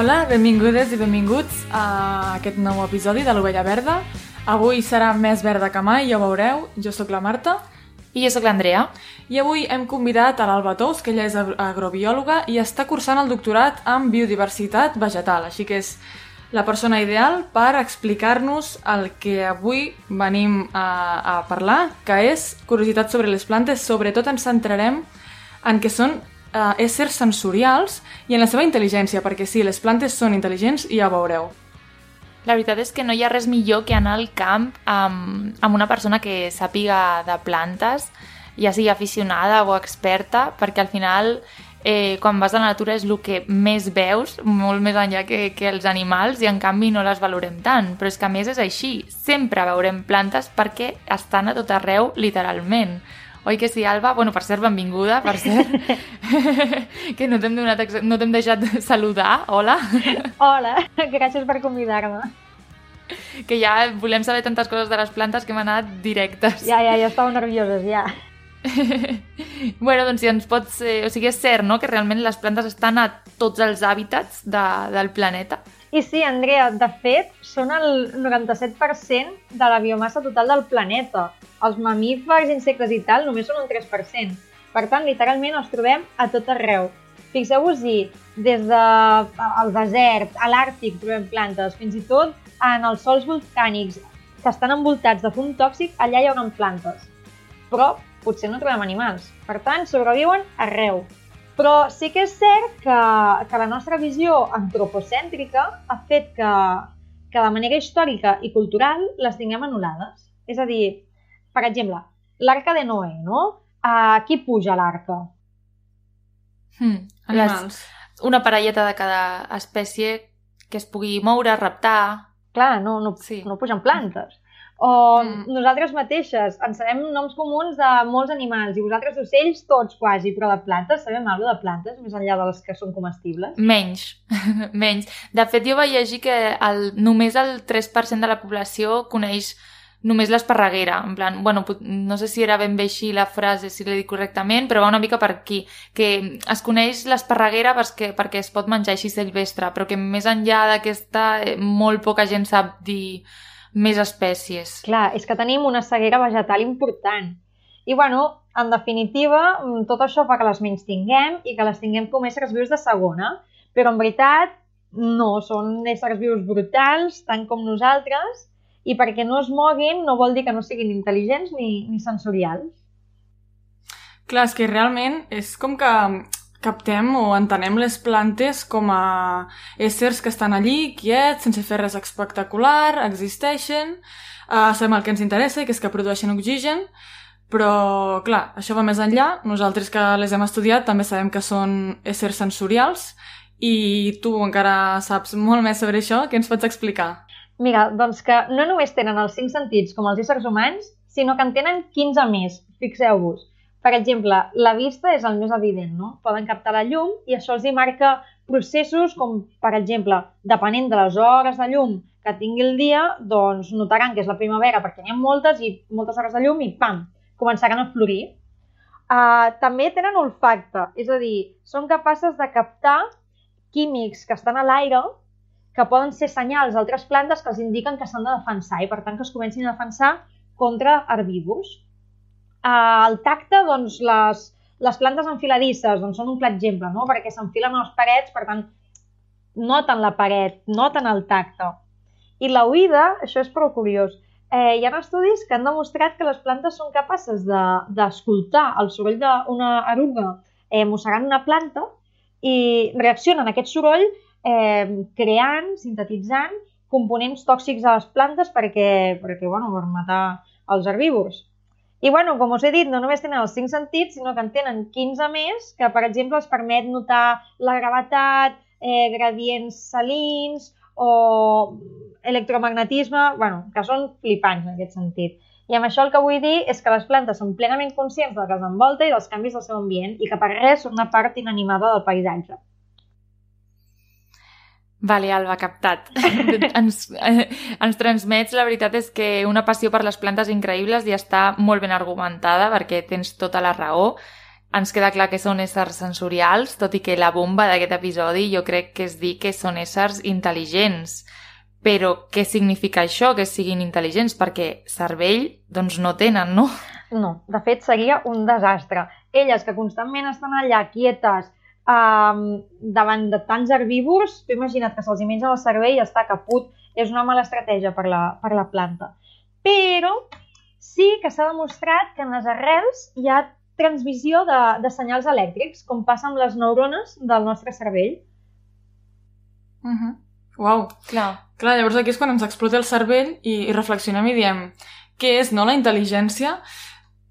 Hola, benvingudes i benvinguts a aquest nou episodi de l'Ovella Verda. Avui serà més verda que mai, ja ho veureu. Jo sóc la Marta. I jo sóc l'Andrea. I avui hem convidat a l'Alba Tous, que ella és agrobiòloga i està cursant el doctorat en biodiversitat vegetal, així que és la persona ideal per explicar-nos el que avui venim a, a parlar, que és curiositat sobre les plantes. Sobretot ens centrarem en què són eh, éssers sensorials i en la seva intel·ligència, perquè sí, les plantes són intel·ligents i ja ho veureu. La veritat és que no hi ha res millor que anar al camp amb, amb una persona que sàpiga de plantes, ja sigui aficionada o experta, perquè al final eh, quan vas a la natura és el que més veus, molt més enllà que, que els animals, i en canvi no les valorem tant. Però és que a més és així, sempre veurem plantes perquè estan a tot arreu, literalment. Oi que sí, Alba? Bueno, per cert, benvinguda, per cert. que no t'hem donat, no t'hem deixat saludar. Hola. Hola, gràcies per convidar-me. Que ja volem saber tantes coses de les plantes que hem anat directes. Ja, ja, ja estàvem nervioses, ja. bueno, doncs si ens pots... Eh, o sigui, és cert, no?, que realment les plantes estan a tots els hàbitats de, del planeta. I sí, Andrea, de fet, són el 97% de la biomassa total del planeta. Els mamífers, insectes i tal només són un 3%. Per tant, literalment els trobem a tot arreu. Fixeu-vos-hi, des del de, desert, a l'Àrtic trobem plantes, fins i tot en els sols volcànics que estan envoltats de fum tòxic, allà hi haurà plantes. Però potser no trobem animals. Per tant, sobreviuen arreu. Però sí que és cert que, que la nostra visió antropocèntrica ha fet que, que de manera històrica i cultural les tinguem anul·lades. És a dir, per exemple, l'arca de Noé, no? A qui puja l'arca? Hmm, animals. Les, una parelleta de cada espècie que es pugui moure, raptar... Clar, no, no, sí. no pugen plantes o mm. nosaltres mateixes ens sabem noms comuns de molts animals i vosaltres d'ocells tots quasi, però de plantes sabem alguna de plantes més enllà de les que són comestibles? Menys, menys. De fet, jo vaig llegir que el, només el 3% de la població coneix només l'esparreguera, en plan, bueno, no sé si era ben bé així la frase, si l'he dit correctament, però va una mica per aquí, que es coneix l'esparreguera perquè, perquè es pot menjar així silvestre, però que més enllà d'aquesta eh, molt poca gent sap dir més espècies. Clar, és que tenim una ceguera vegetal important. I, bueno, en definitiva, mm, tot això fa que les menys tinguem i que les tinguem com éssers vius de segona, però en veritat no, són éssers vius brutals, tant com nosaltres, i perquè no es moguin no vol dir que no siguin intel·ligents ni, ni sensorials. Clar, és que realment és com que captem o entenem les plantes com a éssers que estan allí, quiets, sense fer res espectacular, existeixen, uh, sabem el que ens interessa, que és que produeixen oxigen, però, clar, això va més enllà. Nosaltres que les hem estudiat també sabem que són éssers sensorials i tu encara saps molt més sobre això. Què ens pots explicar? Mira, doncs que no només tenen els cinc sentits com els éssers humans, sinó que en tenen 15 més. Fixeu-vos. Per exemple, la vista és el més evident, no? Poden captar la llum i això els hi marca processos com, per exemple, depenent de les hores de llum que tingui el dia, doncs notaran que és la primavera perquè n'hi ha moltes i moltes hores de llum i pam, començaran a florir. Uh, també tenen olfacte, és a dir, són capaces de captar químics que estan a l'aire que poden ser senyals d'altres plantes que els indiquen que s'han de defensar i per tant que es comencin a defensar contra herbívors. Al tacte, doncs, les, les plantes enfiladisses doncs, són un clar exemple, no? perquè s'enfilen a les parets, per tant, noten la paret, noten el tacte. I la oïda, això és prou curiós, eh, hi ha estudis que han demostrat que les plantes són capaces d'escoltar de, el soroll d'una eruga eh, mossegant una planta i reaccionen a aquest soroll eh, creant, sintetitzant components tòxics a les plantes perquè, perquè bueno, per matar els herbívors. I bueno, com us he dit, no només tenen els 5 sentits, sinó que en tenen 15 més, que per exemple els permet notar la gravetat, eh, gradients salins o electromagnetisme, bueno, que són flipants en aquest sentit. I amb això el que vull dir és que les plantes són plenament conscients del que els envolta i dels canvis del seu ambient i que per res són una part inanimada del paisatge. Vale, Alba, captat. ens, eh, ens transmets, la veritat és que una passió per les plantes increïbles i està molt ben argumentada perquè tens tota la raó. ens queda clar que són éssers sensorials, tot i que la bomba d'aquest episodi jo crec que és dir que són éssers intel·ligents. Però què significa això, que siguin intel·ligents? Perquè cervell, doncs no tenen, no? No, de fet seria un desastre. Elles que constantment estan allà quietes, um, davant de tants herbívors, tu imagina't que se'ls menja el cervell i està caput. És una mala estratègia per la, per la planta. Però sí que s'ha demostrat que en les arrels hi ha transmissió de, de senyals elèctrics, com passa amb les neurones del nostre cervell. Uh -huh. Uau. Clar. Clar, llavors aquí és quan ens explota el cervell i, i reflexionem i diem què és, no, la intel·ligència?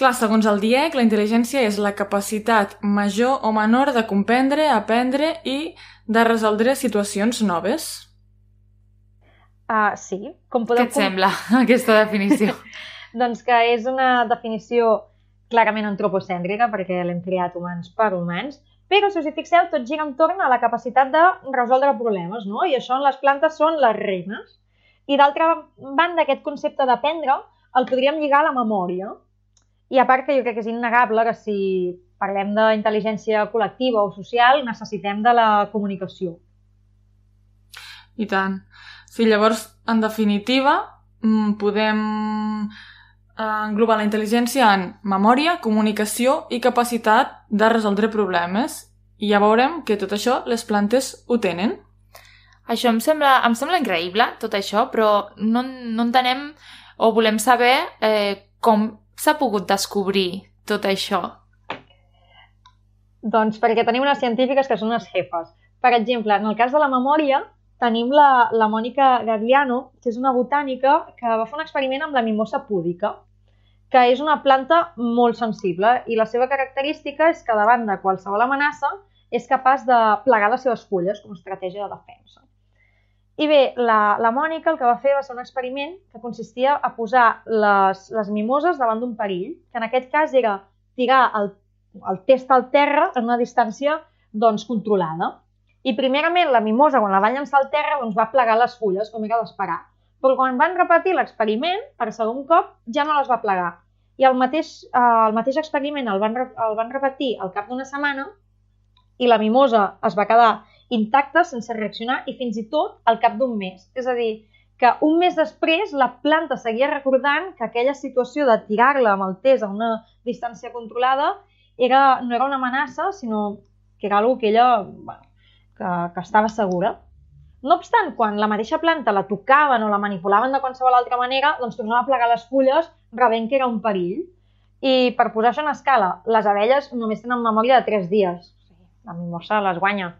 Clar, segons el DIEC, la intel·ligència és la capacitat major o menor de comprendre, aprendre i de resoldre situacions noves. Uh, sí. Com Què podeu et sembla, aquesta definició? doncs que és una definició clarament antropocèntrica, perquè l'hem creat humans per humans, però si us hi fixeu, tot gira entorn a la capacitat de resoldre problemes, no? I això en les plantes són les reines. I d'altra banda, aquest concepte d'aprendre el podríem lligar a la memòria. I a part que jo crec que és innegable que si parlem d'intel·ligència col·lectiva o social, necessitem de la comunicació. I tant. Sí, llavors, en definitiva, mm, podem eh, englobar la intel·ligència en memòria, comunicació i capacitat de resoldre problemes. I ja veurem que tot això les plantes ho tenen. Això em sembla, em sembla increïble, tot això, però no, no entenem o volem saber eh, com s'ha pogut descobrir tot això. Doncs perquè tenim unes científiques que són unes jefes. Per exemple, en el cas de la memòria, tenim la, la Mònica Gagliano, que és una botànica que va fer un experiment amb la mimosa púdica, que és una planta molt sensible i la seva característica és que davant de qualsevol amenaça és capaç de plegar les seves fulles com a estratègia de defensa. I bé, la, la Mònica el que va fer va ser un experiment que consistia a posar les, les mimoses davant d'un perill, que en aquest cas era tirar el, el test al terra en una distància doncs, controlada. I primerament la mimosa, quan la van llançar al terra, doncs, va plegar les fulles, com era d'esperar. Però quan van repetir l'experiment, per segon cop, ja no les va plegar. I el mateix, eh, el mateix experiment el van, el van repetir al cap d'una setmana i la mimosa es va quedar intacta, sense reaccionar i fins i tot al cap d'un mes. És a dir, que un mes després la planta seguia recordant que aquella situació de tirar-la amb el test a una distància controlada era, no era una amenaça, sinó que era una que ella bueno, que, que estava segura. No obstant, quan la mateixa planta la tocaven o la manipulaven de qualsevol altra manera, doncs tornava a plegar les fulles rebent que era un perill. I per posar això en escala, les abelles només tenen memòria de 3 dies. La mimosa les guanya.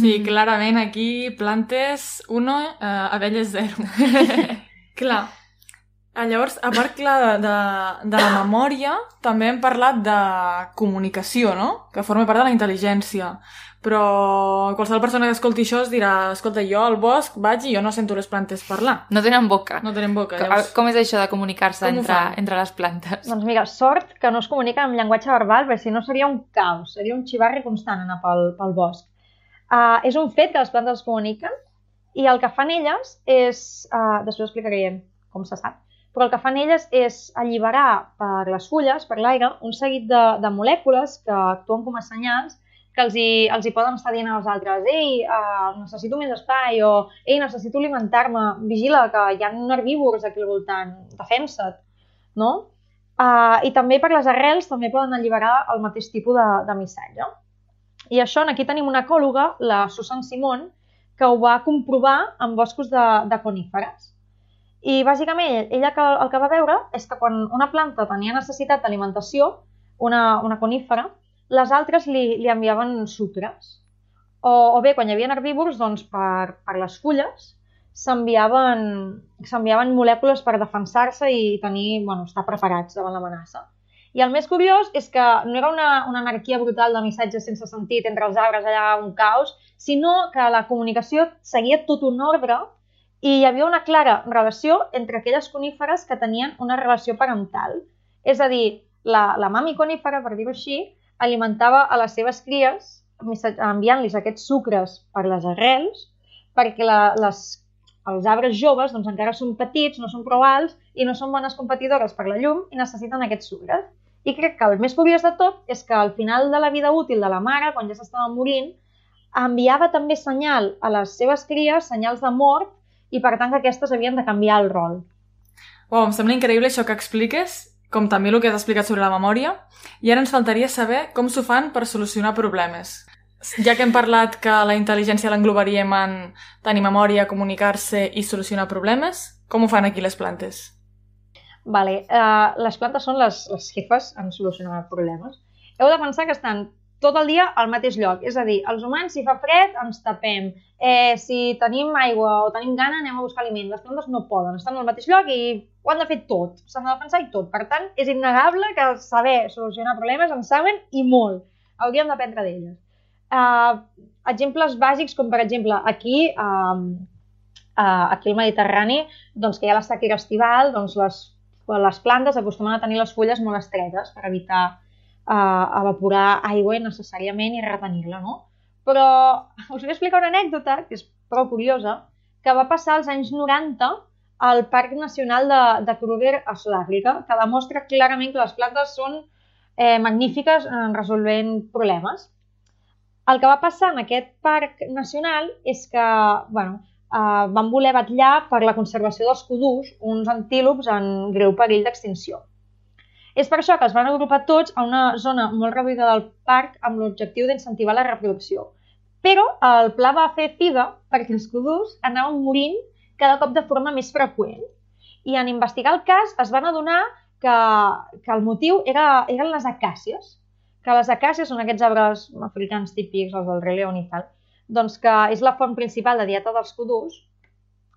Sí, clarament aquí plantes 1, eh, abelles 0. clar. Ah, Llavors, a part, clar, de, de, de la memòria, també hem parlat de comunicació, no? Que forma part de la intel·ligència. Però qualsevol persona que escolti això es dirà escolta, jo al bosc vaig i jo no sento les plantes parlar. No tenen boca. No tenen boca. Com, Llavors, com és això de comunicar-se entre, entre les plantes? Doncs mira, sort que no es comuniquen amb llenguatge verbal, perquè si no seria un caos, seria un xivarri constant anar pel, pel bosc. Uh, és un fet que les plantes es comuniquen i el que fan elles és, uh, després explicaré com se sap, però el que fan elles és alliberar per les fulles, per l'aire, un seguit de, de molècules que actuen com a senyals que els hi, els hi poden estar dient als altres ei, uh, necessito més espai o ei, necessito alimentar-me, vigila que hi ha herbívors aquí al voltant, defensa't, no? Uh, I també per les arrels també poden alliberar el mateix tipus de, de missatge. I això, aquí tenim una ecòloga, la Susan Simon, que ho va comprovar en boscos de, de coníferes. I bàsicament ella que, el que va veure és que quan una planta tenia necessitat d'alimentació, una, una conífera, les altres li, li enviaven sucres. O, o bé, quan hi havia herbívors, doncs per, per les fulles s'enviaven molècules per defensar-se i tenir, bueno, estar preparats davant l'amenaça. I el més curiós és que no era una, una anarquia brutal de missatges sense sentit entre els arbres allà, un caos, sinó que la comunicació seguia tot un ordre i hi havia una clara relació entre aquelles coníferes que tenien una relació parental. És a dir, la, la mami conífera, per dir-ho així, alimentava a les seves cries enviant-los aquests sucres per les arrels perquè la, les, els arbres joves doncs, encara són petits, no són prou alts i no són bones competidores per la llum i necessiten aquests sucres. I crec que el més curiós de tot és que al final de la vida útil de la mare, quan ja s'estava morint, enviava també senyal a les seves cries, senyals de mort, i per tant que aquestes havien de canviar el rol. Wow, em sembla increïble això que expliques, com també el que has explicat sobre la memòria, i ara ens faltaria saber com s'ho fan per solucionar problemes. Ja que hem parlat que la intel·ligència l'englobaríem en tenir memòria, comunicar-se i solucionar problemes, com ho fan aquí les plantes? Vale, uh, les plantes són les, les jefes en solucionar problemes. Heu de pensar que estan tot el dia al mateix lloc. És a dir, els humans, si fa fred, ens tapem. Eh, si tenim aigua o tenim gana, anem a buscar aliment. Les plantes no poden, estan al mateix lloc i ho han de fer tot. S'han de defensar i tot. Per tant, és innegable que saber solucionar problemes en saben i molt. Hauríem d'aprendre d'elles. Uh, exemples bàsics com, per exemple, aquí, uh, uh, aquí al Mediterrani, doncs, que hi ha la sequera estival, doncs les, les plantes acostumen a tenir les fulles molt estretes per evitar a evaporar aigua necessàriament i retenir-la, no? Però us vull explicar una anècdota, que és prou curiosa, que va passar als anys 90 al Parc Nacional de, de Kruger a Sud-àfrica, que demostra clarament que les plantes són eh, magnífiques en resolvent problemes. El que va passar en aquest parc nacional és que bueno, eh, van voler batllar per la conservació dels codús uns antílops en greu perill d'extinció. És per això que es van agrupar tots a una zona molt reduïda del parc amb l'objectiu d'incentivar la reproducció. Però el pla va fer figa perquè els codurs anaven morint cada cop de forma més freqüent. I en investigar el cas es van adonar que, que el motiu era, eren les acàcies, que les acàcies són aquests arbres africans típics, els del rei León i tal, doncs que és la font principal de dieta dels codurs,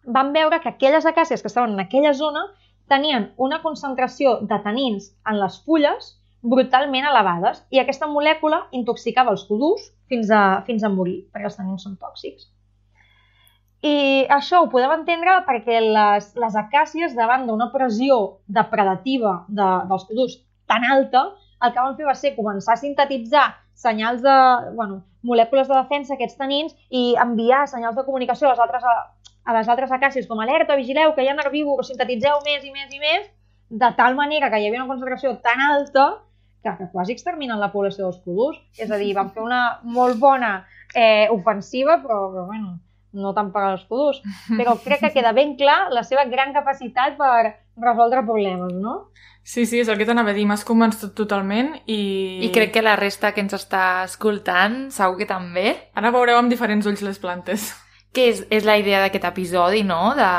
van veure que aquelles acàcies que estaven en aquella zona tenien una concentració de tanins en les fulles brutalment elevades i aquesta molècula intoxicava els codurs fins a, fins a morir, perquè els tanins són tòxics. I això ho podem entendre perquè les, les acàcies, davant d'una pressió depredativa de, dels codurs tan alta, el que van fer va ser començar a sintetitzar senyals de, bueno, molècules de defensa, aquests tanins, i enviar senyals de comunicació a les altres a les altres acàcies com alerta, vigileu, que hi ha herbívors, sintetitzeu més i més i més, de tal manera que hi havia una concentració tan alta que, que quasi exterminen la població dels codurs. És a dir, van fer una molt bona eh, ofensiva, però, però bueno, no tant per als codurs. Però crec que queda ben clar la seva gran capacitat per resoldre problemes, no? Sí, sí, és el que t'anava a dir, m'has convençut totalment i... I crec que la resta que ens està escoltant segur que també. Ara veureu amb diferents ulls les plantes que és, és la idea d'aquest episodi, no? De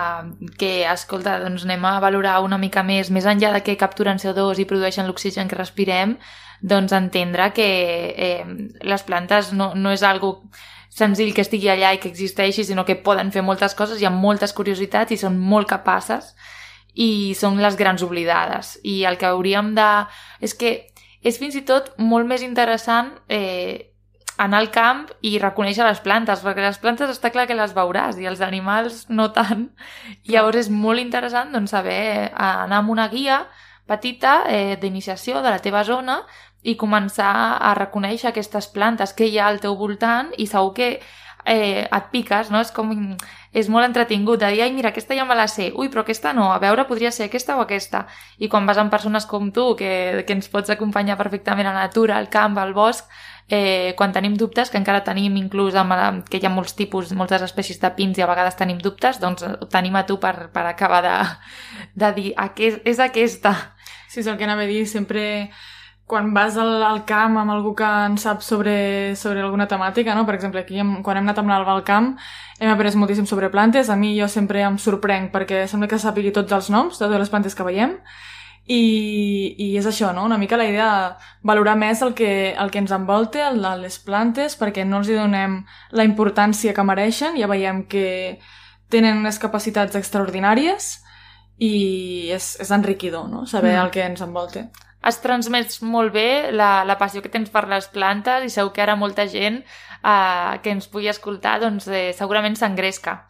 que, escolta, doncs anem a valorar una mica més, més enllà de que capturen CO2 i produeixen l'oxigen que respirem, doncs entendre que eh, les plantes no, no és algo senzill que estigui allà i que existeixi, sinó que poden fer moltes coses, hi ha moltes curiositats i són molt capaces i són les grans oblidades. I el que hauríem de... És que és fins i tot molt més interessant eh, anar al camp i reconèixer les plantes, perquè les plantes està clar que les veuràs i els animals no tant. I llavors és molt interessant doncs, saber eh, anar amb una guia petita eh, d'iniciació de la teva zona i començar a reconèixer aquestes plantes que hi ha al teu voltant i segur que eh, et piques, no? És com... És molt entretingut de dir, ai, mira, aquesta ja me la sé, ui, però aquesta no, a veure, podria ser aquesta o aquesta. I quan vas amb persones com tu, que, que ens pots acompanyar perfectament a la natura, al camp, al bosc, eh, quan tenim dubtes, que encara tenim inclús amb, que hi ha molts tipus, moltes espècies de pins i a vegades tenim dubtes, doncs ho tenim a tu per, per acabar de, de dir aquest, és aquesta. Sí, és el que anava a dir, sempre quan vas al, al camp amb algú que en sap sobre, sobre alguna temàtica, no? per exemple, aquí hem, quan hem anat amb l'Alba al camp hem après moltíssim sobre plantes, a mi jo sempre em sorprenc perquè sembla que sàpigui tots els noms de totes les plantes que veiem i, i és això, no? una mica la idea de valorar més el que, el que ens envolta, el les plantes, perquè no els hi donem la importància que mereixen, ja veiem que tenen unes capacitats extraordinàries i és, és enriquidor no? saber mm. el que ens envolta. Has transmès molt bé la, la passió que tens per les plantes i segur que ara molta gent eh, que ens pugui escoltar doncs, eh, segurament s'engresca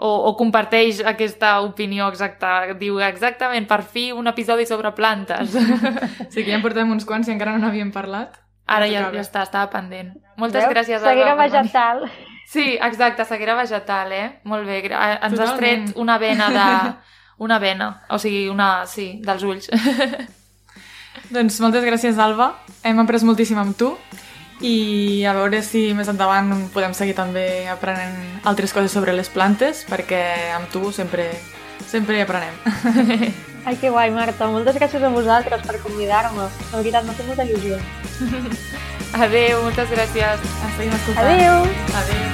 o, o comparteix aquesta opinió exacta, diu exactament, per fi un episodi sobre plantes. Sí que ja en portem uns quants i encara no n'havíem parlat. Ara ja, ja està, estava pendent. Moltes Veu? gràcies, Alba. Seguirà vegetal. Sí, exacte, seguirà vegetal, eh? Molt bé. Ens Totalment. has tret una vena de... Una vena, o sigui, una... sí, dels ulls. Doncs moltes gràcies, Alba. Hem après moltíssim amb tu i a veure si més endavant podem seguir també aprenent altres coses sobre les plantes perquè amb tu sempre, sempre hi aprenem. Ai, que guai, Marta. Moltes gràcies a vosaltres per convidar-me. La veritat, m'ha fet molta il·lusió. Adéu, moltes gràcies. Ens seguim escoltant. Adéu! Adéu.